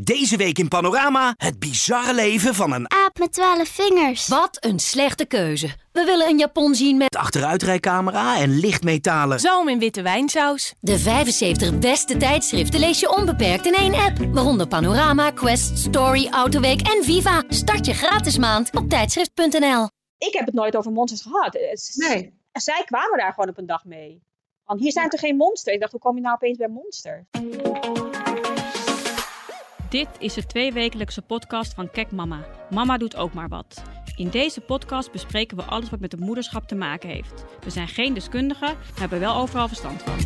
Deze week in Panorama het bizarre leven van een Aap met twaalf vingers. Wat een slechte keuze. We willen een Japon zien met achteruitrijcamera en lichtmetalen. Zoom in witte wijnsaus. de 75 beste tijdschriften lees je onbeperkt in één app. Waaronder Panorama, Quest, Story, Autoweek en Viva. Start je gratis maand op tijdschrift.nl. Ik heb het nooit over monsters gehad. Eh, Nee. Zij kwamen daar gewoon op een dag mee. Want hier zijn toch geen monsters? Ik dacht, hoe kom je nou opeens bij monsters? Dit is de tweewekelijkse podcast van Kek Mama. Mama doet ook maar wat. In deze podcast bespreken we alles wat met het moederschap te maken heeft. We zijn geen deskundigen, maar hebben wel overal verstand van.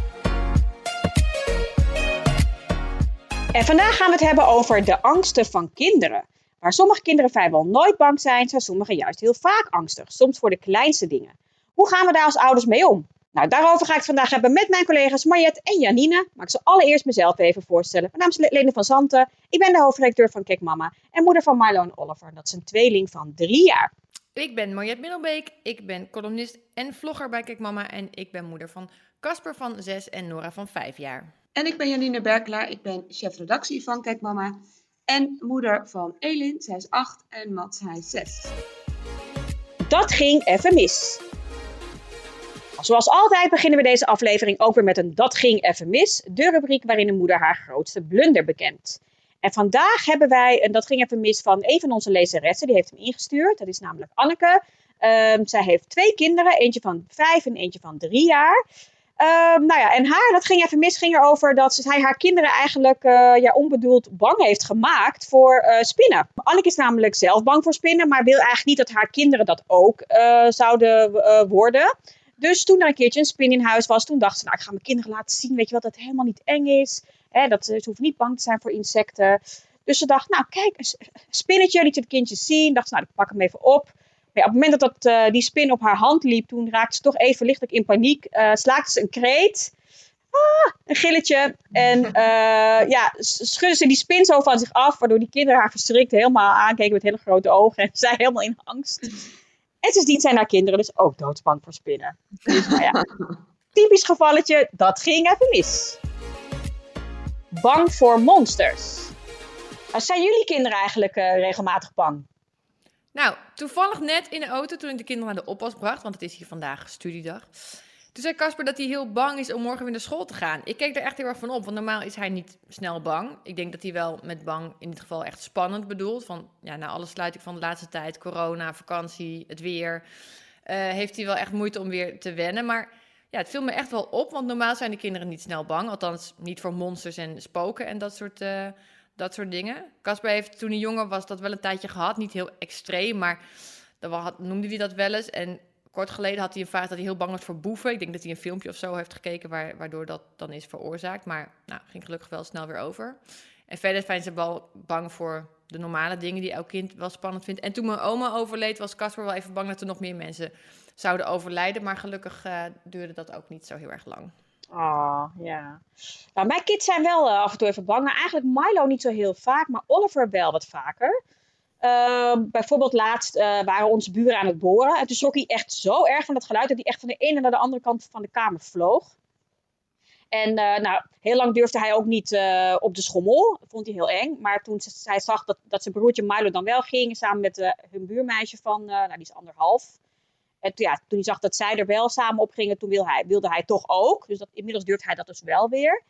En vandaag gaan we het hebben over de angsten van kinderen. Waar sommige kinderen vrijwel nooit bang zijn, zijn sommige juist heel vaak angstig. Soms voor de kleinste dingen. Hoe gaan we daar als ouders mee om? Nou, daarover ga ik het vandaag hebben met mijn collega's Mariette en Janine. Maar ik zal allereerst mezelf even voorstellen. Mijn naam is Le- Lene van Zanten. Ik ben de hoofdredacteur van Kek Mama en moeder van Milo en Oliver. Dat is een tweeling van drie jaar. Ik ben Mariette Middelbeek, ik ben columnist en vlogger bij Kijk Mama en ik ben moeder van Casper van 6 en Nora van 5 jaar. En ik ben Janine Berkelaar, ik ben chef redactie van Kijk Mama. En moeder van Elin, zij is 8 en Mats, hij is 6. Dat ging even mis. Zoals altijd beginnen we deze aflevering ook weer met een Dat ging even mis, de rubriek waarin een moeder haar grootste blunder bekent. En vandaag hebben wij een Dat ging even mis van een van onze lezeressen, die heeft hem ingestuurd. Dat is namelijk Anneke. Ehm, zij heeft twee kinderen, eentje van vijf en eentje van drie jaar. Ehm, nou ja, en haar, dat ging even mis, ging erover dat zij haar kinderen eigenlijk eh, ja, onbedoeld bang heeft gemaakt voor eh, spinnen. Anneke is namelijk zelf bang voor spinnen, maar wil eigenlijk niet dat haar kinderen dat ook eh, zouden worden. Dus toen er een keertje een spin in huis was, toen dacht ze, nou ik ga mijn kinderen laten zien, weet je wat, dat het helemaal niet eng is. Hè, dat, ze hoeven niet bang te zijn voor insecten. Dus ze dacht, nou kijk, een spinnetje, liet je de kindjes zien. Dacht ze, nou ik pak hem even op. Maar ja, op het moment dat, dat eh, die spin op haar hand liep, toen raakte ze toch even lichtelijk in paniek. eh slaakte ze een kreet. Ah, een gilletje. En eh, ja, schudde ze die spin zo van zich af, waardoor die kinderen haar verschrikt helemaal aankeken met hele grote ogen. En zij helemaal in angst. En sindsdien zijn haar kinderen dus ook doodsbang voor spinnen. Dus nou ja, typisch gevalletje, dat ging even mis. Bang voor monsters. Uh, Zijn jullie kinderen eigenlijk eh, regelmatig bang? Nou, toevallig net in de auto toen ik de kinderen naar de oppas bracht, want het is hier vandaag studiedag. Toen zei Casper dat hij heel bang is om morgen weer naar school te gaan. Ik keek er echt heel erg van op, want normaal is hij niet snel bang. Ik denk dat hij wel met bang in dit geval echt spannend bedoelt. Van, ja, na alle sluiting van de laatste tijd, corona, vakantie, het weer, eh, heeft hij wel echt moeite om weer te wennen. Maar ja, het viel me echt wel op, want normaal zijn de kinderen niet snel bang. Althans, niet voor monsters en spoken en dat soort, eh, dat soort dingen. Casper heeft toen hij jonger was dat wel een tijdje gehad. Niet heel extreem, maar dan noemde hij dat wel eens. En kort geleden had hij een vraag dat hij heel bang was voor boeven. Ik denk dat hij een filmpje of zo heeft gekeken waar, waardoor dat dan is veroorzaakt. Maar nou, ging gelukkig wel snel weer over. En verder zijn ze wel bang voor de normale dingen die elk kind wel spannend vindt. En toen mijn oma overleed, was Casper wel even bang dat er nog meer mensen zouden overlijden. Maar gelukkig eh, duurde dat ook niet zo heel erg lang. Oh, ja. Nou, mijn kids zijn wel eh, af en toe even bang. Maar eigenlijk Milo niet zo heel vaak, maar Oliver wel wat vaker. Ehm, bijvoorbeeld laatst eh, waren onze buren aan het boren. En toen schrok hij echt zo erg van dat geluid dat hij echt van de ene naar de andere kant van de kamer vloog. En eh, nou, heel lang durfde hij ook niet eh, op de schommel. Dat vond hij heel eng. Maar toen hij zag dat, dat zijn broertje Milo dan wel ging, samen met hun buurmeisje van, nou die is anderhalf. En ja, toen hij zag dat zij er wel samen op gingen, toen wilde hij, wilde hij toch ook. Dus dat, inmiddels durft hij dat dus wel weer.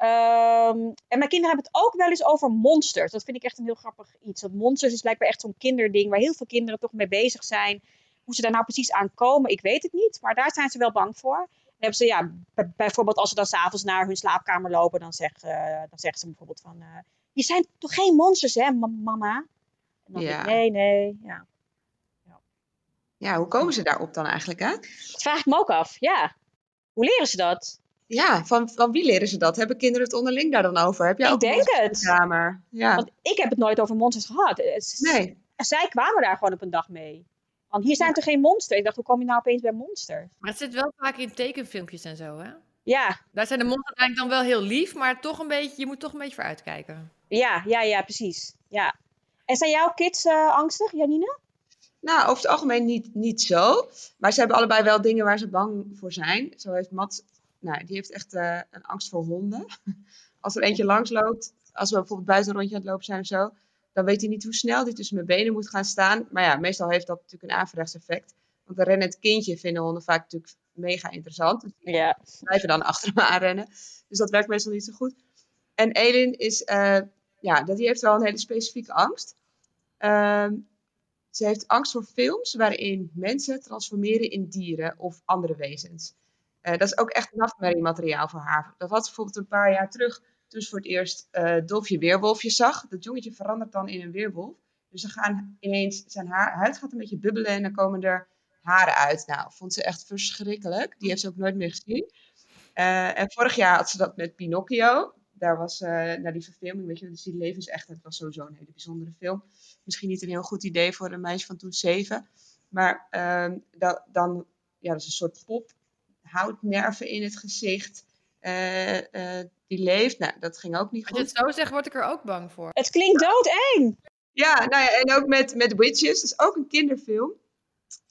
Ehm, en mijn kinderen hebben het ook wel eens over monsters. Dat vind ik echt een heel grappig iets. Want monsters is blijkbaar echt zo'n kinderding waar heel veel kinderen toch mee bezig zijn. Hoe ze daar nou precies aan komen, ik weet het niet. Maar daar zijn ze wel bang voor. Dan hebben ze, ja, bijvoorbeeld als ze dan s'avonds naar hun slaapkamer lopen, dan, zegt, eh, dan zeggen ze bijvoorbeeld van, eh je zijn toch geen monsters hè, ma- mama? En dan Ja. denk ik, nee, nee, ja. Ja, hoe komen ze daarop dan eigenlijk, hè? Dat vraag ik me ook af, ja. Hoe leren ze dat? Ja, van, van wie leren ze dat? Hebben kinderen het onderling daar dan over? Heb jij Ik ook een denk het. de kamer? Ja. Want ik heb het nooit over monsters gehad. Eh, Nee. Zij kwamen daar gewoon op een dag mee. Want hier zijn toch geen monsters? Ik dacht, hoe kom je nou opeens bij monsters? Maar het zit wel vaak in tekenfilmpjes en zo, hè? Ja, Daar zijn de monsters eigenlijk dan wel heel lief, maar toch een beetje, je moet toch een beetje voor uitkijken. ja, ja, ja, precies. Ja. En zijn jouw kids eh, angstig, Janine? Nou, over het algemeen niet, niet zo. Maar ze hebben allebei wel dingen waar ze bang voor zijn. Zo heeft Mat, nou, die heeft echt eh, een angst voor honden. Als er eentje langsloopt, als we bijvoorbeeld buiten een rondje aan het lopen zijn of zo, dan weet hij niet hoe snel hij tussen mijn benen moet gaan staan. Maar ja, meestal heeft dat natuurlijk een averechts effect. Want een rennend kindje vinden honden vaak natuurlijk mega interessant. Dus die Ja. blijven dan achter me aanrennen. Dus dat werkt meestal niet zo goed. En Elin is, eh, ja, dat, die heeft wel een hele specifieke angst. Ehm, ze heeft angst voor films waarin mensen transformeren in dieren of andere wezens. Eh, dat is ook echt nachtmerriemateriaal voor haar. Dat ze bijvoorbeeld een paar jaar terug, toen ze voor het eerst eh Dolfje Weerwolfje zag. Dat jongetje verandert dan in een weerwolf. Dus dan gaan ineens, zijn haar, huid gaat een beetje bubbelen en dan komen er haren uit. Nou, vond ze echt verschrikkelijk. Die heeft ze ook nooit meer gezien. Eh, en vorig jaar had ze dat met Pinocchio. Daar was, naar die verfilming, weet je, dus die levensecht, het was sowieso een hele bijzondere film. Misschien niet een heel goed idee voor een meisje van toen zeven. Maar ehm, da- dan, ja, dat is een soort pop, houtnerven in het gezicht. eh, eh, die leeft. Nou, dat ging ook niet Als je goed. het zo zegt, word ik er ook bang voor. Het klinkt doodeng. Ja, nou ja, en ook met, met Witches. Dat is ook een kinderfilm.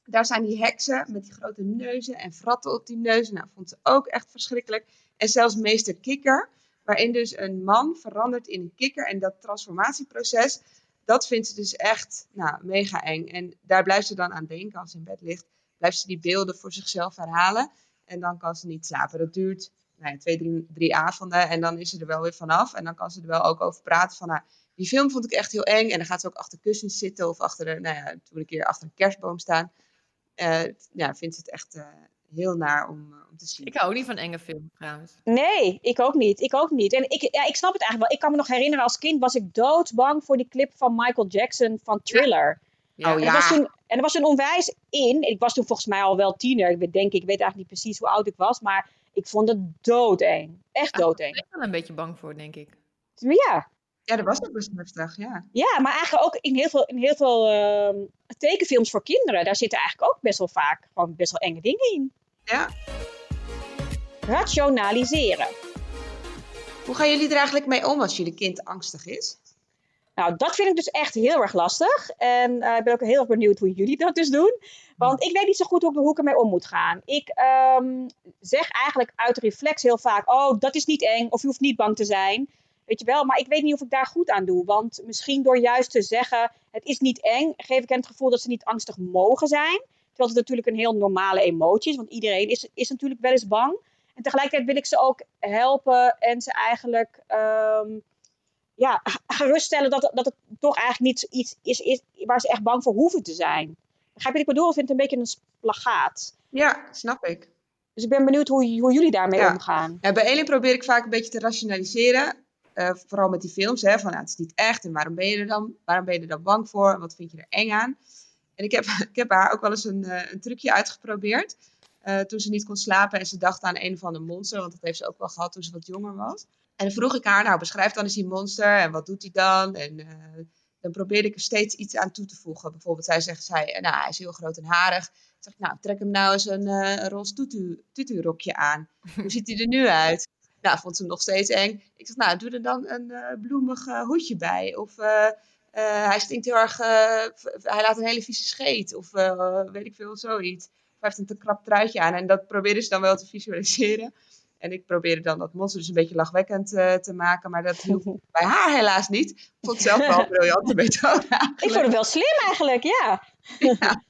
Daar zijn die heksen met die grote neuzen en vratten op die neuzen. Nou, vond ze ook echt verschrikkelijk. En zelfs meester Kikker, waarin dus een man verandert in een kikker. En dat transformatieproces, dat vindt ze dus echt nou, mega eng. En daar blijft ze dan aan denken als ze in bed ligt. Blijft ze die beelden voor zichzelf herhalen. En dan kan ze niet slapen. Dat duurt nou ja, twee, drie, drie avonden. En dan is ze er wel weer vanaf. En dan kan ze er wel ook over praten van... Nou, die film vond ik echt heel eng. En dan gaat ze ook achter kussens zitten of achter de, nou ja, toen een keer achter een kerstboom staan. Eh, ja, vindt ze het echt eh, heel naar om, eh, om te zien. Ik hou ook niet van enge films trouwens. Nee, ik ook niet. Ik ook niet. En ik, ja, ik snap het eigenlijk wel. Ik kan me nog herinneren, als kind was ik doodsbang voor die clip van Michael Jackson van Thriller. Ja. Oh, En ja. er was toen, en er was een onwijs in. Ik was toen volgens mij al wel tiener. Ik weet, denk, ik weet eigenlijk niet precies hoe oud ik was. Maar ik vond het doodeng. Echt doodeng. ben ik wel een beetje bang voor, denk ik. Ja, Ja, dat was ook best heftig, ja. ja, maar eigenlijk ook in heel veel, in heel veel ehm, tekenfilms voor kinderen. Daar zitten eigenlijk ook best wel vaak gewoon best wel enge dingen in. ja. Rationaliseren. Hoe gaan jullie er eigenlijk mee om als jullie kind angstig is? Nou, dat vind ik dus echt heel erg lastig. En eh, ik ben ook heel erg benieuwd hoe jullie dat dus doen. Want ik weet niet zo goed hoe, ik- hoe ik ermee om moet gaan. Ik ehm, zeg eigenlijk uit reflex heel vaak: Oh, dat is niet eng. Of je hoeft niet bang te zijn. Weet je wel, maar ik weet niet of ik daar goed aan doe. Want misschien door juist te zeggen: Het is niet eng, geef ik hen het gevoel dat ze niet angstig mogen zijn. Terwijl het natuurlijk een heel normale emotie is. Want iedereen is, is natuurlijk wel eens bang. En tegelijkertijd wil ik ze ook helpen en ze eigenlijk. ehm, ja, geruststellen dat, het- dat het toch eigenlijk niet iets is, is waar ze echt bang voor hoeven te zijn. Begrijp je wat ik bedoel? Ik vind het een beetje een splagaat. Ja, snap ik. Dus ik ben benieuwd hoe, hoe jullie daarmee Ja. omgaan. Ja, bij Elin probeer ik vaak een beetje te rationaliseren. Eh, vooral met die films, hè, van nou, het is niet echt en waarom ben je er dan? Waarom ben je er dan bang voor? En wat vind je er eng aan? En ik heb, ik heb haar ook wel eens een, eh, een trucje uitgeprobeerd. eh, toen ze niet kon slapen en ze dacht aan een of ander monster, want dat heeft ze ook wel gehad toen ze wat jonger was. En dan vroeg ik haar, nou beschrijf dan eens die monster en wat doet hij dan? En eh, dan probeerde ik er steeds iets aan toe te voegen. Bijvoorbeeld, zij zegt, zij, nou, hij is heel groot en harig. Dan zeg ik, nou, trek hem nou eens een, eh een roze tutu, tutu-rokje aan. Hoe ziet hij er nu uit? Nou, vond ze hem nog steeds eng. Ik zeg, nou, doe er dan een eh, bloemig hoedje bij. Of hij stinkt heel erg, hij laat een hele vieze scheet. Of weet ik veel, zoiets. Of hij heeft een te krap truitje aan. En dat probeerde ze dan wel te visualiseren. En ik probeerde dan dat monster dus een beetje lachwekkend eh, te maken. Maar dat hielp bij haar helaas niet. Ik vond het zelf wel een briljante methode Ik vond het wel slim eigenlijk, ja. Ja.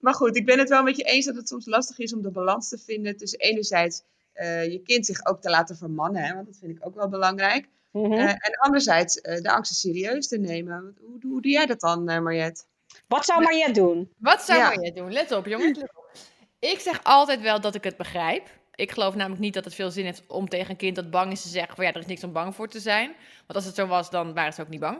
Maar goed, ik ben het wel met je eens dat het soms lastig is om de balans te vinden tussen enerzijds eh, je kind zich ook te laten vermannen, hè, want dat vind ik ook wel belangrijk. Mhm. Eh, en anderzijds eh, de angsten serieus te nemen. Hoe, hoe doe jij dat dan, Mariette? Wat zou Mariette doen? Wat zou Ja. Mariette doen? Let op, jongens. let op. Ik zeg altijd wel dat ik het begrijp. Ik geloof namelijk niet dat het veel zin heeft om tegen een kind dat bang is te zeggen: van ja, er is niks om bang voor te zijn. Want als het zo was, dan waren ze ook niet bang.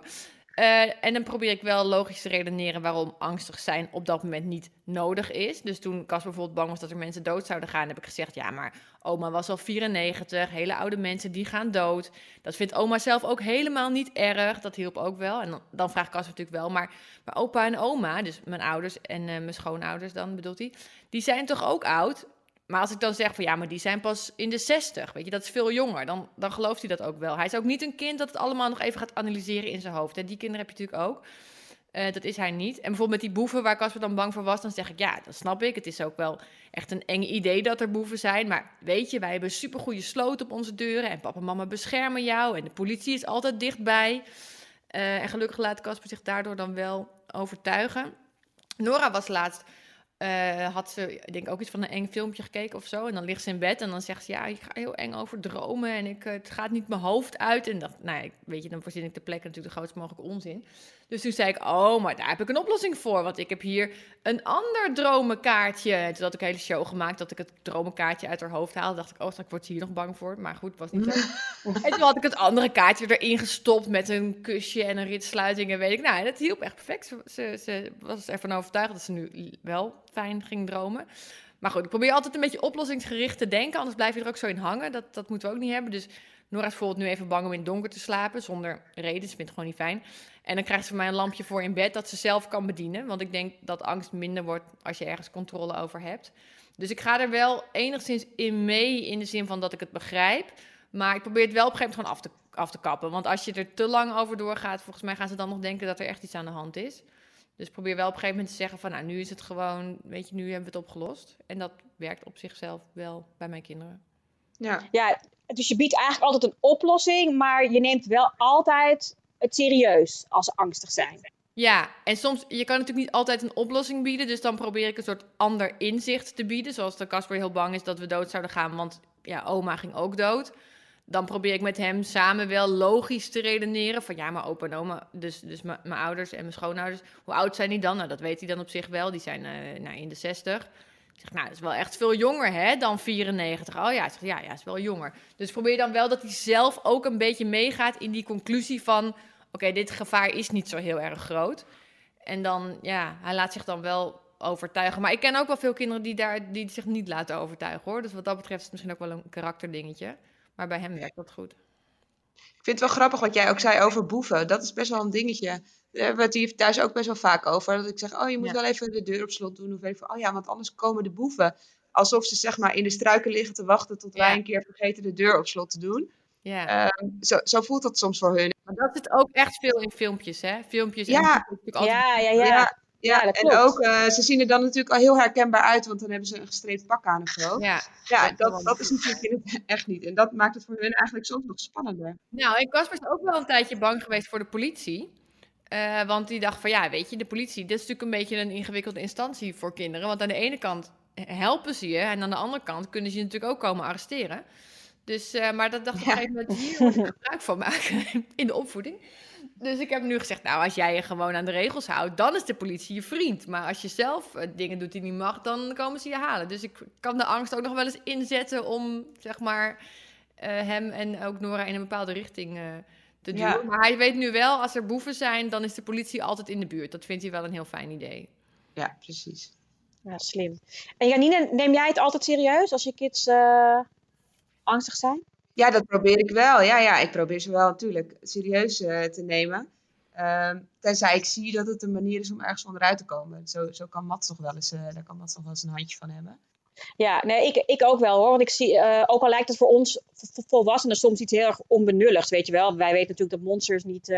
Eh, en dan probeer ik wel logisch te redeneren waarom angstig zijn op dat moment niet nodig is. Dus toen Cas bijvoorbeeld bang was dat er mensen dood zouden gaan, heb ik gezegd: ja, maar oma was al 94, hele oude mensen die gaan dood. Dat vindt oma zelf ook helemaal niet erg. Dat hielp ook wel. En dan, dan vraagt Cas natuurlijk wel, maar, maar opa en oma, dus mijn ouders en eh, mijn schoonouders dan bedoelt hij, die zijn toch ook oud? Maar als ik dan zeg van ja, maar die zijn pas in de 60, weet je, dat is veel jonger, dan, dan gelooft hij dat ook wel. Hij is ook niet een kind dat het allemaal nog even gaat analyseren in zijn hoofd. En die kinderen heb je natuurlijk ook. Eh, dat is hij niet. En bijvoorbeeld met die boeven waar Casper dan bang voor was, dan zeg ik ja, dat snap ik. Het is ook wel echt een eng idee dat er boeven zijn. Maar weet je, wij hebben supergoeie sloot op onze deuren. En papa en mama beschermen jou. En de politie is altijd dichtbij. Eh, en gelukkig laat Casper zich daardoor dan wel overtuigen. Nora was laatst uh, had ze, ik denk ook iets van een eng filmpje gekeken of zo. En dan ligt ze in bed en dan zegt ze, ja, ik ga heel eng over dromen en ik, het gaat niet mijn hoofd uit. En dat, nou ja, weet je, dan voorzien ik de plek natuurlijk de grootst mogelijke onzin. Dus toen zei ik, oh, maar daar heb ik een oplossing voor. Want ik heb hier een ander dromenkaartje. En toen had ik een hele show gemaakt dat ik het dromenkaartje uit haar hoofd haalde. dacht ik, oh, ik word hier nog bang voor. Maar goed, was niet zo. en toen had ik het andere kaartje erin gestopt met een kusje en een ritsluiting. En weet ik, nou, dat hielp echt perfect. Ze, ze, ze was ervan overtuigd dat ze nu wel fijn ging dromen. Maar goed, ik probeer altijd een beetje oplossingsgericht te denken. Anders blijf je er ook zo in hangen. Dat, dat moeten we ook niet hebben. Dus Nora is bijvoorbeeld nu even bang om in het donker te slapen. Zonder reden. Ze vindt het gewoon niet fijn. En dan krijgt ze van mij een lampje voor in bed dat ze zelf kan bedienen. Want ik denk dat angst minder wordt als je ergens controle over hebt. Dus ik ga er wel enigszins in mee in de zin van dat ik het begrijp. Maar ik probeer het wel op een gegeven moment gewoon af te, af te kappen. Want als je er te lang over doorgaat, volgens mij gaan ze dan nog denken dat er echt iets aan de hand is. Dus probeer wel op een gegeven moment te zeggen van, nou, nu is het gewoon, weet je, nu hebben we het opgelost. En dat werkt op zichzelf wel bij mijn kinderen. Ja. ja, dus je biedt eigenlijk altijd een oplossing, maar je neemt wel altijd het serieus als ze angstig zijn. Ja, en soms, je kan natuurlijk niet altijd een oplossing bieden. Dus dan probeer ik een soort ander inzicht te bieden. Zoals de Casper heel bang is dat we dood zouden gaan, want ja, oma ging ook dood. Dan probeer ik met hem samen wel logisch te redeneren. Van ja, maar opa en oma, dus, dus mijn ouders en mijn schoonouders. Hoe oud zijn die dan? Nou, dat weet hij dan op zich wel. Die zijn uh, nou, in de 60. Zeg, nou, dat is wel echt veel jonger hè, dan 94. Oh ja, zeg, ja, ja, is wel jonger. Dus probeer dan wel dat hij zelf ook een beetje meegaat in die conclusie van oké, dit gevaar is niet zo heel erg groot. En dan, ja, hij laat zich dan wel overtuigen. Maar ik ken ook wel veel kinderen die, daar, die zich niet laten overtuigen, hoor. Dus wat dat betreft is het misschien ook wel een karakterdingetje. Maar bij hem werkt dat goed. Ik vind het wel grappig wat jij ook zei over boeven. Dat is best wel een dingetje. Hebben we het hier thuis ook best wel vaak over. Dat ik zeg, oh, je moet wel even de deur op slot doen. Of even, oh ja, want anders komen de boeven. Alsof ze zeg maar in de struiken liggen te wachten tot wij een keer vergeten de deur op slot te doen. Ja. Ehm, zo, zo, voelt dat soms voor hun. Maar dat zit ook echt veel in filmpjes, hè? Filmpjes. Ja, en ja, ja, ja, ja. Ja, en ook, uh, ze zien er dan natuurlijk al heel herkenbaar uit, want dan hebben ze een gestreept pak aan of zo. Ja, ja dat, dat is natuurlijk in het echt niet. En dat maakt het voor hun eigenlijk soms nog spannender. Nou, en Casper is ook wel een tijdje bang geweest voor de politie. Uh, want die dacht van, ja, weet je, de politie, dit is natuurlijk een beetje een ingewikkelde instantie voor kinderen. Want aan de ene kant helpen ze je, en aan de andere kant kunnen ze je natuurlijk ook komen arresteren. Dus, uh, maar dat dacht ik op een gegeven moment, hier moet ik gebruik van maken in de opvoeding. Dus ik heb nu gezegd, nou, als jij je gewoon aan de regels houdt, dan is de politie je vriend. Maar als je zelf uh, dingen doet die niet mag, dan komen ze je halen. Dus ik kan de angst ook nog wel eens inzetten om, zeg maar, hem en ook Nora in een bepaalde richting te duwen. Ja. Maar hij weet nu wel, als er boeven zijn, dan is de politie altijd in de buurt. Dat vindt hij wel een heel fijn idee. Ja, precies. Ja, slim. En Janine, neem jij het altijd serieus als je kids angstig zijn? Ja, dat probeer ik wel. Ja, ja ik probeer ze wel natuurlijk serieus uh, te nemen. Uh, tenzij ik zie dat het een manier is om ergens onderuit te komen. Zo, zo kan Mats nog wel eens, uh, daar kan Mats nog wel eens een handje van hebben. Ja, nee, ik, ik ook wel hoor. Want ik zie, uh, ook al lijkt het voor ons volwassenen soms iets heel erg onbenulligs, weet je wel. Wij weten natuurlijk dat monsters niet,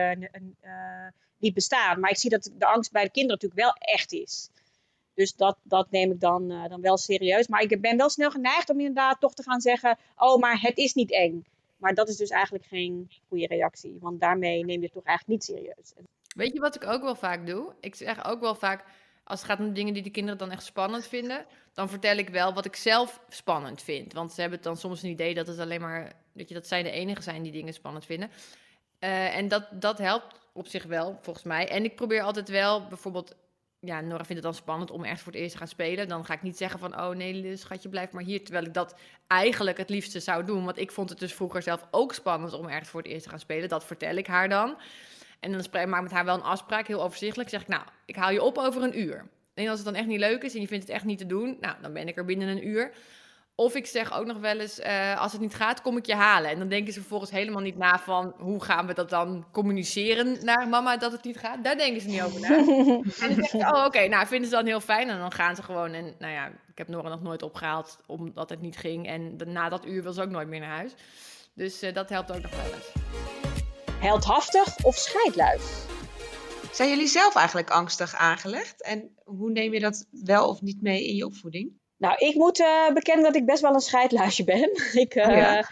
niet bestaan. Maar ik zie dat de angst bij de kinderen natuurlijk wel echt is. Dus dat, dat neem ik dan, dan wel serieus. Maar ik ben wel snel geneigd om inderdaad toch te gaan zeggen: Oh, maar het is niet eng. Maar dat is dus eigenlijk geen goede reactie. Want daarmee neem je het toch eigenlijk niet serieus. Weet je wat ik ook wel vaak doe? Ik zeg ook wel vaak, als het gaat om dingen die de kinderen dan echt spannend vinden, dan vertel ik wel wat ik zelf spannend vind. Want ze hebben dan soms een idee dat het alleen maar, dat je dat zij de enige zijn die dingen spannend vinden. Uh, en dat, dat helpt op zich wel, volgens mij. En ik probeer altijd wel, bijvoorbeeld ja, Nora vindt het dan spannend om echt voor het eerst te gaan spelen. Dan ga ik niet zeggen van, oh nee, schatje, blijf maar hier. Terwijl ik dat eigenlijk het liefste zou doen. Want ik vond het dus vroeger zelf ook spannend om echt voor het eerst te gaan spelen. Dat vertel ik haar dan. En dan maak ik met haar wel een afspraak, heel overzichtelijk. Zeg ik, nou, ik haal je op over een uur. En als het dan echt niet leuk is en je vindt het echt niet te doen, nou, dan ben ik er binnen een uur. Of ik zeg ook nog wel eens, uh, als het niet gaat, kom ik je halen. En dan denken ze vervolgens helemaal niet na van, hoe gaan we dat dan communiceren naar mama dat het niet gaat? Daar denken ze niet over na. en dan je, oh oké, nou vinden ze dan heel fijn. En dan gaan ze gewoon, en nou ja, ik heb Nora nog nooit opgehaald omdat het niet ging. En na dat uur wil ze ook nooit meer naar huis. Dus uh, dat helpt ook nog wel eens. Heldhaftig of scheidluis? Zijn jullie zelf eigenlijk angstig aangelegd? En hoe neem je dat wel of niet mee in je opvoeding? Nou, ik moet eh, bekennen dat ik best wel een scheidluisje ben. ik, eh, Oh ja.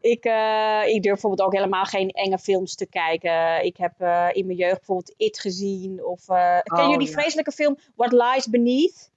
ik, eh, ik durf bijvoorbeeld ook helemaal geen enge films te kijken. Ik heb in mijn jeugd bijvoorbeeld It gezien. Of, eh kennen jullie die ja. vreselijke film What Lies Beneath?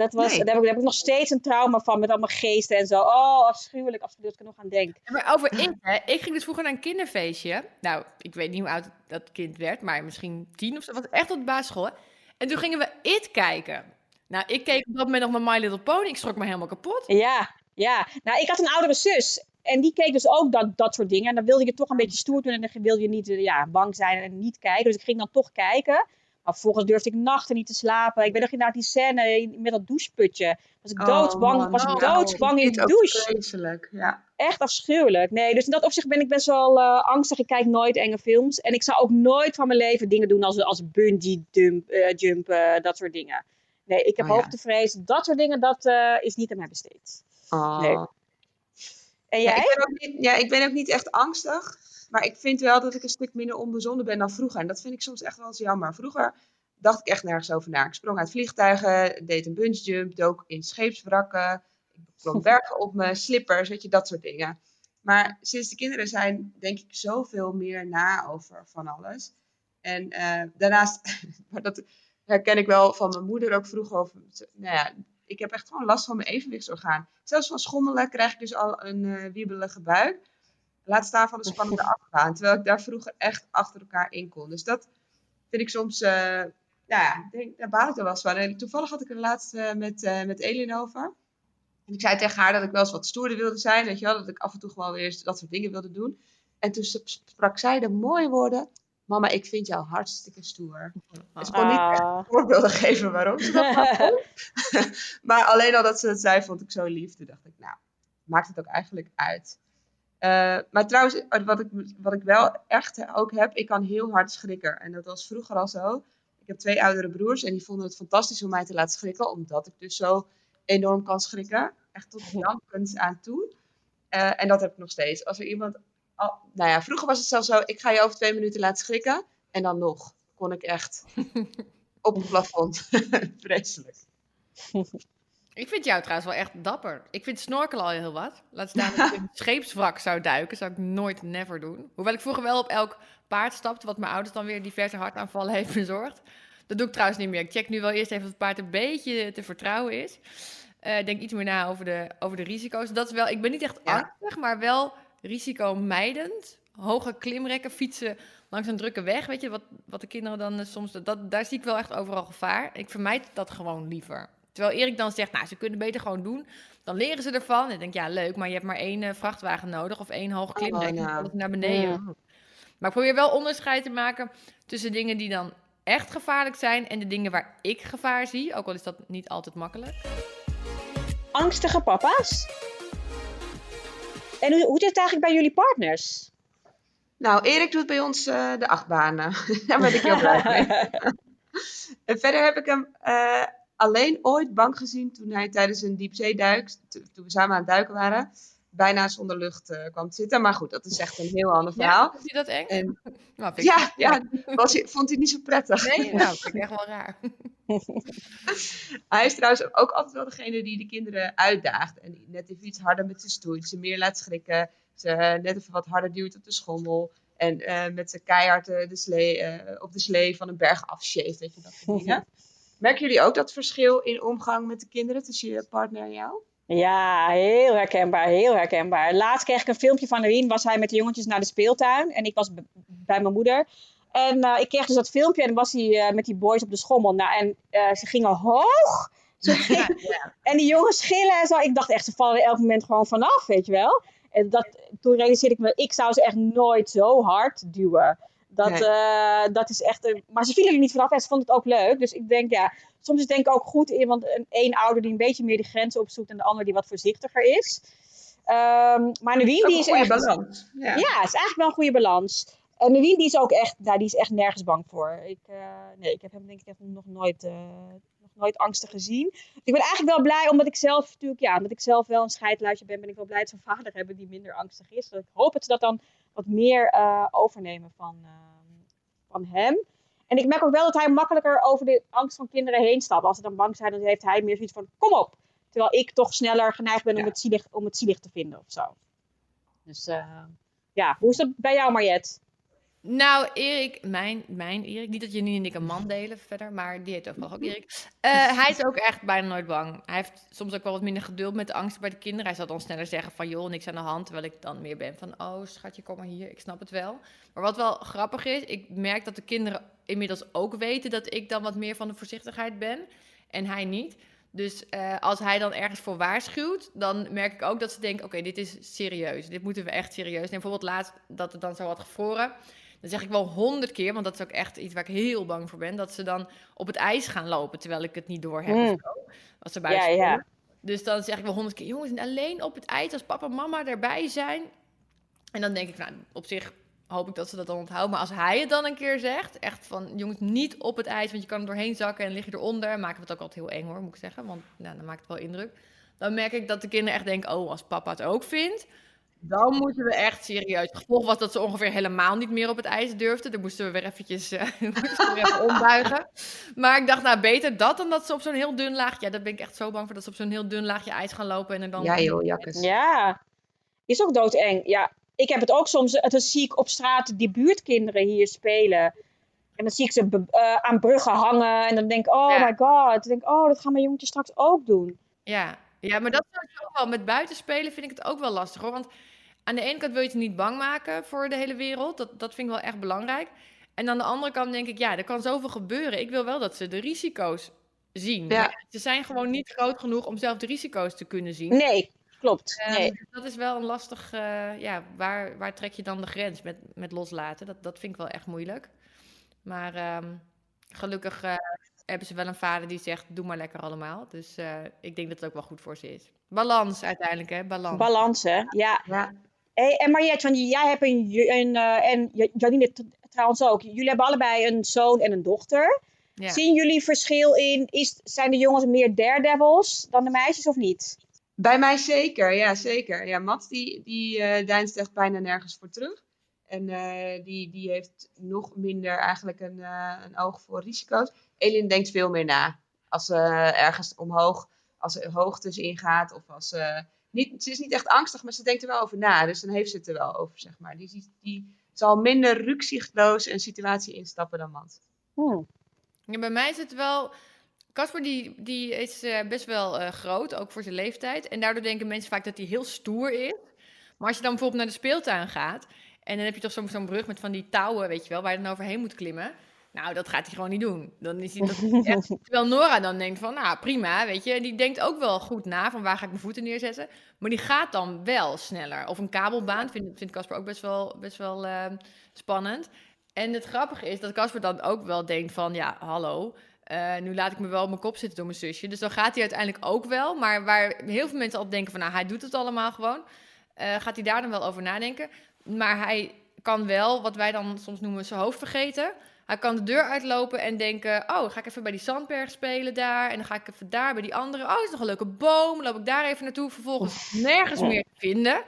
Dat was, Nee. daar, heb ik, daar heb ik nog steeds een trauma van met allemaal geesten en zo. Oh, afschuwelijk, afschuwelijk, als ik er nog aan denk. Ja, Maar over ik, hè. Ik ging dus vroeger naar een kinderfeestje. Nou, ik weet niet hoe oud dat kind werd, maar misschien tien of zo. was echt op de basisschool. hè. En toen gingen we It kijken. Nou, ik keek op dat moment nog naar My Little Pony. Ik schrok me helemaal kapot. Ja, ja. Nou, ik had een oudere zus. En die keek dus ook dat, dat soort dingen. En dan wilde je toch een beetje stoer doen. En dan wilde je niet eh, ja, bang zijn en niet kijken. Dus ik ging dan toch kijken. Maar vervolgens durfde ik nachten niet te slapen. Ik weet nog inderdaad die scène met dat doucheputje. Was ik doodsbang. Oh, man. was ik Oh, doodsbang in de douche. Vreselijk, ja. Echt afschuwelijk. Nee, dus in dat opzicht ben ik best wel eh, angstig. Ik kijk nooit enge films. En ik zou ook nooit van mijn leven dingen doen als, als bungee dump, eh, jumpen, dat soort dingen. Nee, ik heb Oh ja. hoogtevrees. Dat soort dingen, dat eh, is niet aan mij besteed. Oh. Nee. En Ja, jij? ik ben ook niet, ja, ik ben ook niet echt angstig. Maar ik vind wel dat ik een stuk minder onbezonnen ben dan vroeger. En dat vind ik soms echt wel eens jammer. Vroeger dacht ik echt nergens over na. Ik sprong uit vliegtuigen, deed een bungee jump, dook in scheepswrakken. Ik klom bergen op mijn slippers, weet je, dat soort dingen. Maar sinds de kinderen zijn, denk ik zoveel meer na over van alles. En eh, daarnaast, maar dat herken ik wel van mijn moeder ook vroeger. Over, nou ja, ik heb echt gewoon last van mijn evenwichtsorgaan. Zelfs van schommelen krijg ik dus al een eh, wiebelige buik. Laat staan van de spannende afgaan. Terwijl ik daar vroeger echt achter elkaar in kon. Dus dat vind ik soms, eh, nou ja, denk, daar baal ik er wel eens van. En toevallig had ik er laatst eh, met, eh met Elin over. En ik zei tegen haar dat ik wel eens wat stoerder wilde zijn. Weet je wel, dat ik af en toe gewoon weer eens dat soort dingen wilde doen. En toen sp- sprak zij de mooie woorden. Mama, ik vind jou hartstikke stoer. En ze kon niet echt Ah. voorbeelden geven waarom ze dat vond. maar alleen al dat ze het zei, vond ik zo lief. Toen dacht ik, nou, maakt het ook eigenlijk uit. Eh, maar trouwens, wat ik, wat ik wel echt ook heb, ik kan heel hard schrikken. En dat was vroeger al zo. Ik heb twee oudere broers en die vonden het fantastisch om mij te laten schrikken, omdat ik dus zo enorm kan schrikken. Echt tot jankend aan toe. Eh, en dat heb ik nog steeds. Als er iemand. al- nou ja, vroeger was het zelfs zo: ik ga je over twee minuten laten schrikken. En dan nog kon ik echt op het plafond. Vreselijk. Ik vind jou trouwens wel echt dapper. Ik vind snorkelen al heel wat. Laat staan dat ik in een scheepswrak zou duiken. Zou ik nooit, never doen. Hoewel ik vroeger wel op elk paard stapte, wat mijn ouders dan weer diverse hartaanvallen heeft bezorgd. Dat doe ik trouwens niet meer. Ik check nu wel eerst even of het paard een beetje te vertrouwen is. Ik denk iets meer na over de, over de risico's. Dat is wel, ik ben niet echt Ja. angstig, maar wel risicomijdend. Hoge klimrekken, fietsen langs een drukke weg. Weet je, wat, wat de kinderen dan eh, soms... Dat, daar zie ik wel echt overal gevaar. Ik vermijd dat gewoon liever. Terwijl Erik dan zegt, nou, ze kunnen beter gewoon doen. Dan leren ze ervan. En ik denk, ja, leuk, maar je hebt maar één eh, vrachtwagen nodig of één hoog klimrek. Oh, nou. naar beneden. Ja. Maar ik probeer wel onderscheid te maken tussen dingen die dan echt gevaarlijk zijn en de dingen waar ik gevaar zie. Ook al is dat niet altijd makkelijk. Angstige papa's? En hoe, hoe zit het eigenlijk bij jullie partners? Nou, Erik doet bij ons eh, de achtbanen. Daar ben ik heel blij mee. En verder heb ik hem eh, alleen ooit bang gezien toen hij tijdens een diepzeeduik, toen we samen aan het duiken waren, bijna zonder lucht eh, kwam te zitten. Maar goed, dat is echt een heel ander verhaal. Ja, vond je dat eng? En, Nou, ik- ja, ja was, hij- vond hij niet zo prettig. Nee, nou, vind ik echt wel raar. Hij is trouwens ook altijd wel degene die de kinderen uitdaagt. En net even iets harder met ze stoeit, ze meer laat schrikken, ze eh, net even wat harder duwt op de schommel. En eh, met zijn keihard de slee, op de slee van een berg afsjeeft, weet je, dat soort dingen. Merken jullie ook dat verschil in omgang met de kinderen tussen je partner en jou? Ja, heel herkenbaar, heel herkenbaar. Laatst kreeg ik een filmpje van Rien, was hij met de jongetjes naar de speeltuin en ik was bij mijn moeder. En eh, ik kreeg dus dat filmpje en dan was hij eh, met die boys op de schommel. Nou, en eh, ze gingen hoog. Ze gingen- En die jongens schillen en zo. Ik dacht echt, ze vallen er elk moment gewoon vanaf, weet je wel. En dat, toen realiseerde ik me, ik zou ze echt nooit zo hard duwen. Dat, Nee. eh, dat is echt... een- maar ze vielen er niet vanaf en ze vonden het ook leuk. Dus ik denk, ja, soms is het denk ik ook goed in, want een één ouder die een beetje meer de grenzen opzoekt en de ander die wat voorzichtiger is. Ehm, maar Nawien, Ook die een is echt... balans. Ja. Is eigenlijk wel een goede balans. En Nawien, die is ook echt, nou, die is echt nergens bang voor. Ik, eh, nee, ik heb hem denk ik echt nog nooit, eh, nog nooit angstig gezien. Dus ik ben eigenlijk wel blij, omdat ik zelf natuurlijk, ja, omdat ik zelf wel een scheidluisje ben, ben ik wel blij dat ze een vader hebben die minder angstig is. Dus ik hoop dat ze dat dan wat meer eh, overnemen van, ehm, van hem. En ik merk ook wel dat hij makkelijker over de angst van kinderen heen stapt. Als ze dan bang zijn, dan heeft hij meer zoiets van, kom op. Terwijl ik toch sneller geneigd ben om, het, zielig, om het zielig te vinden of zo. Dus eh, ja, hoe is dat bij jou Mariette? Nou, Erik, mijn, mijn Erik, niet dat je en ik een man delen verder, maar die heet ook ook Erik. Eh, hij is ook echt bijna nooit bang. Hij heeft soms ook wel wat minder geduld met de angst bij de kinderen. Hij zal dan sneller zeggen van, joh, niks aan de hand. Terwijl ik dan meer ben van, oh schatje, kom maar hier, ik snap het wel. Maar wat wel grappig is, ik merk dat de kinderen inmiddels ook weten dat ik dan wat meer van de voorzichtigheid ben. En hij niet. Dus eh, als hij dan ergens voor waarschuwt, dan merk ik ook dat ze denken: oké, dit is serieus. Dit moeten we echt serieus nemen. Bijvoorbeeld laatst dat het dan zo had gevroren. Dan zeg ik wel honderd keer, want dat is ook echt iets waar ik heel bang voor ben. Dat ze dan op het ijs gaan lopen terwijl ik het niet door heb. Mm. Zo, als ze buiten Ja. Dus dan zeg ik wel honderd keer: jongens, alleen op het ijs als papa en mama erbij zijn. En dan denk ik, nou, op zich hoop ik dat ze dat dan onthouden. Maar als hij het dan een keer zegt, echt van jongens, niet op het ijs, want je kan er doorheen zakken en lig je eronder. Maken we het ook altijd heel eng hoor, moet ik zeggen, want nou, dan maakt het wel indruk. Dan merk ik dat de kinderen echt denken, oh, als papa het ook vindt, dan moeten we echt serieus. Het gevolg was dat ze ongeveer helemaal niet meer op het ijs durfden. Dan moesten we weer eventjes eh, we weer even ombuigen. Maar ik dacht, nou, beter dat dan dat ze op zo'n heel dun laagje... Ja, daar ben ik echt zo bang voor, dat ze op zo'n heel dun laagje ijs gaan lopen en er dan... Ja joh, jakkes. Ja, is ook doodeng. Ja, ik heb het ook soms, dan zie ik op straat die buurtkinderen hier spelen. En dan zie ik ze eh, aan bruggen hangen. En dan denk ik, oh Ja. my god. Dan denk ik, oh, dat gaan mijn jongetjes straks ook doen. Ja, ja maar dat is ook wel. Met buitenspelen vind ik het ook wel lastig hoor. Want aan de ene kant wil je het niet bang maken voor de hele wereld. Dat, dat vind ik wel echt belangrijk. En aan de andere kant denk ik, ja, er kan zoveel gebeuren. Ik wil wel dat ze de risico's zien. Ja. Ze zijn gewoon niet groot genoeg om zelf de risico's te kunnen zien. Nee, klopt. Ehm, Nee. dat is wel een lastig, eh, ja, waar, waar trek je dan de grens met, met loslaten? Dat, dat vind ik wel echt moeilijk. Maar ehm, gelukkig eh, hebben ze wel een vader die zegt, doe maar lekker allemaal. Dus eh, ik denk dat het ook wel goed voor ze is. Balans uiteindelijk, hè? Balans. Balans, hè? Ja. Ja. Hey, en Mariette, want jij hebt een, een eh, en Janine trouwens ook. Jullie hebben allebei een zoon en een dochter. ja. Zien jullie verschil in, is, zijn de jongens meer daredevils dan de meisjes of niet? Bij mij zeker, ja zeker. Ja, Mats die, die eh deinst echt bijna nergens voor terug. En eh, die, die heeft nog minder eigenlijk een, eh, een oog voor risico's. Elin denkt veel meer na. Als ze ergens omhoog, als ze hoogtes ingaat of als ze... Niet, ze is niet echt angstig, maar ze denkt er wel over na. Dus dan heeft ze het er wel over, zeg maar. Die, die, die zal minder rukzichtloos een situatie instappen dan Mats. Hmm. Ja, bij mij is het wel. Casper die, die is eh, best wel eh, groot, ook voor zijn leeftijd. En daardoor denken mensen vaak dat hij heel stoer is. Maar als je dan bijvoorbeeld naar de speeltuin gaat. En dan heb je toch zo'n zo'n brug met van die touwen, weet je wel, waar je dan overheen moet klimmen. Nou, dat gaat hij gewoon niet doen. Dan is hij dat echt, terwijl Nora dan denkt van, nou prima, weet je. Die denkt ook wel goed na van waar ga ik mijn voeten neerzetten. Maar die gaat dan wel sneller. Of een kabelbaan vindt Casper ook best wel, best wel eh, spannend. En het grappige is dat Casper dan ook wel denkt van, ja, hallo. eh, nu laat ik me wel op mijn kop zitten door mijn zusje. Dus dan gaat hij uiteindelijk ook wel. Maar waar heel veel mensen al denken van, nou, hij doet het allemaal gewoon. eh, gaat hij daar dan wel over nadenken. Maar hij kan wel, wat wij dan soms noemen, zijn hoofd vergeten. Hij kan de deur uitlopen en denken: Oh, ga ik even bij die zandberg spelen daar. En dan ga ik even daar bij die andere. Oh, is nog een leuke boom. Loop ik daar even naartoe. Vervolgens nergens meer te vinden.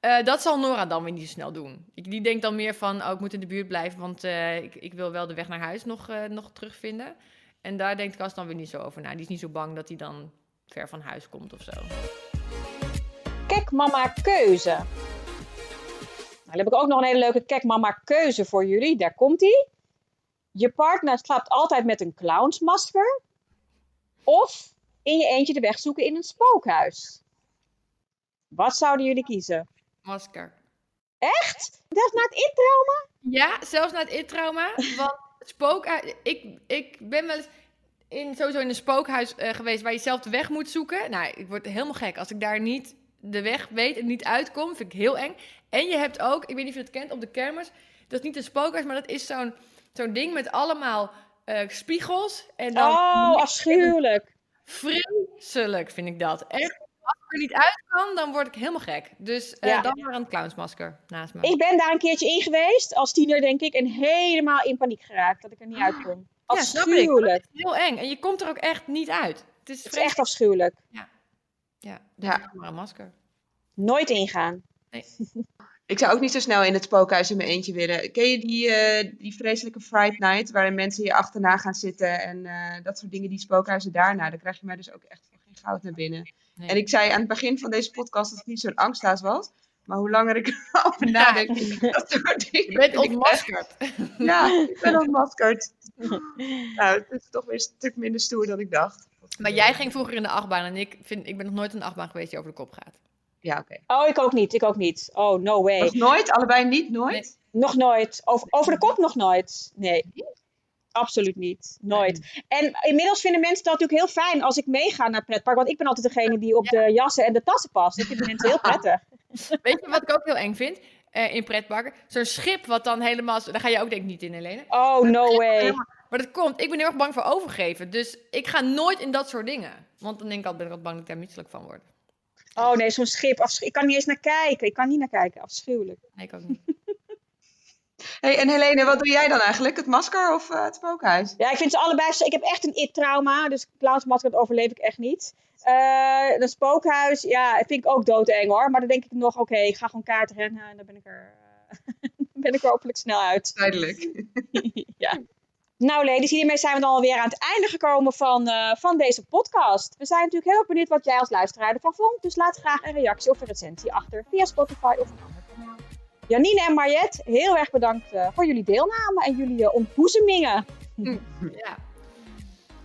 Eh, dat zal Nora dan weer niet zo snel doen. Ik- Die denkt dan meer van: Oh, ik moet in de buurt blijven. Want eh, ik, ik wil wel de weg naar huis nog, eh, nog terugvinden. En daar denkt Kas dan weer niet zo over na. Die is niet zo bang dat hij dan ver van huis komt of zo. Kijk mama keuze. Nou, dan heb ik ook nog een hele leuke kijk mama keuze voor jullie. Daar komt ie. Je partner slaapt altijd met een clownsmasker. Of in je eentje de weg zoeken in een spookhuis. Wat zouden jullie kiezen? Masker. Echt? Dat is na het intrauma? Ja, zelfs na het intrauma. Want spookhuis... Ik, ik ben wel eens in, sowieso in een spookhuis eh, geweest waar je zelf de weg moet zoeken. Nou, ik word helemaal gek. Als ik daar niet de weg weet en niet uitkom, vind ik heel eng. En je hebt ook, ik weet niet of je het kent, op de kermis. Dat is niet een spookhuis, maar dat is zo'n zo'n ding met allemaal eh, spiegels. En dan Oh, afschuwelijk. vreselijk vind ik dat. Echt, als ik er niet uit kan, dan word ik helemaal gek. Dus eh, Ja. dan maar een clownsmasker naast me. Ik ben daar een keertje in geweest, als tiener denk ik, en helemaal in paniek geraakt dat ik er niet uit kon. Ja. Afschuwelijk. Heel eng. En je komt er ook echt niet uit. Het is, Het is vreselijk. echt afschuwelijk. Ja, Ja. maar een masker. Nooit ingaan. Ik Ik zou ook niet zo snel in het spookhuis in mijn eentje willen. Ken je die, eh, die vreselijke Fright Night, waarin mensen je achterna gaan zitten en eh, dat soort dingen, die spookhuizen daarna. Dan krijg je mij dus ook echt voor geen goud naar binnen. Nee. En ik zei aan het begin van deze podcast dat het niet zo'n angsthaas was. Maar hoe langer ik erover nadenk, dat soort dingen. Je bent ontmaskerd. Ja, ik ben ontmaskerd. nou, het is toch weer een stuk minder stoer dan ik dacht. Maar jij ging vroeger in de achtbaan en ik, vind, ik ben nog nooit in een achtbaan geweest die over de kop gaat. Ja, oké. Oh, ik ook niet. Ik ook niet. Oh, no way. Nog nooit? Allebei niet? Nooit? Nog nooit. Over, over de kop nog nooit. Nee. Absoluut niet. Nooit. En inmiddels vinden mensen dat natuurlijk heel fijn als ik meega naar pretpark. Want ik ben altijd degene die op de jassen en de tassen past. Dat vinden mensen heel prettig. Weet je wat ik ook heel eng vind eh, in pretparken? Zo'n schip wat dan helemaal... Daar ga je ook denk ik niet in, Helene. Oh, no way. Maar dat komt, ik ben heel erg bang voor overgeven. Dus ik ga nooit in dat soort dingen. Want dan denk ik altijd, ben ik bang dat ik daar misselijk van word. Oh nee, zo'n schip. afsch- Ik kan niet eens naar kijken. Ik kan niet naar kijken. Afschuwelijk. Nee, ik ook niet. Hey, en Helene, wat doe jij dan eigenlijk? Het masker of eh, het spookhuis? Ja, ik vind ze allebei... Ik heb echt een it-trauma. Dus plaatsmasker dat overleef ik echt niet. Eh een spookhuis, ja, vind ik ook doodeng hoor. Maar dan denk ik nog, oké, ik ga gewoon kaart rennen. En dan ben ik er, eh, ben ik er hopelijk snel uit. Duidelijk. ja. Nou, ladies, hiermee zijn we dan alweer aan het einde gekomen van, eh, van deze podcast. We zijn natuurlijk heel erg benieuwd wat jij als luisteraar ervan vond. Dus laat graag een reactie of een recensie achter via Spotify of een ander kanaal. Janine en Mariette, heel erg bedankt eh, voor jullie deelname en jullie uh, ontboezemingen. Ja.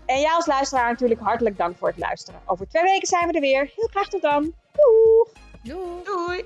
En jij als luisteraar natuurlijk hartelijk dank voor het luisteren. Over twee weken zijn we er weer. Heel graag tot dan. Doeg! Doei. Doei.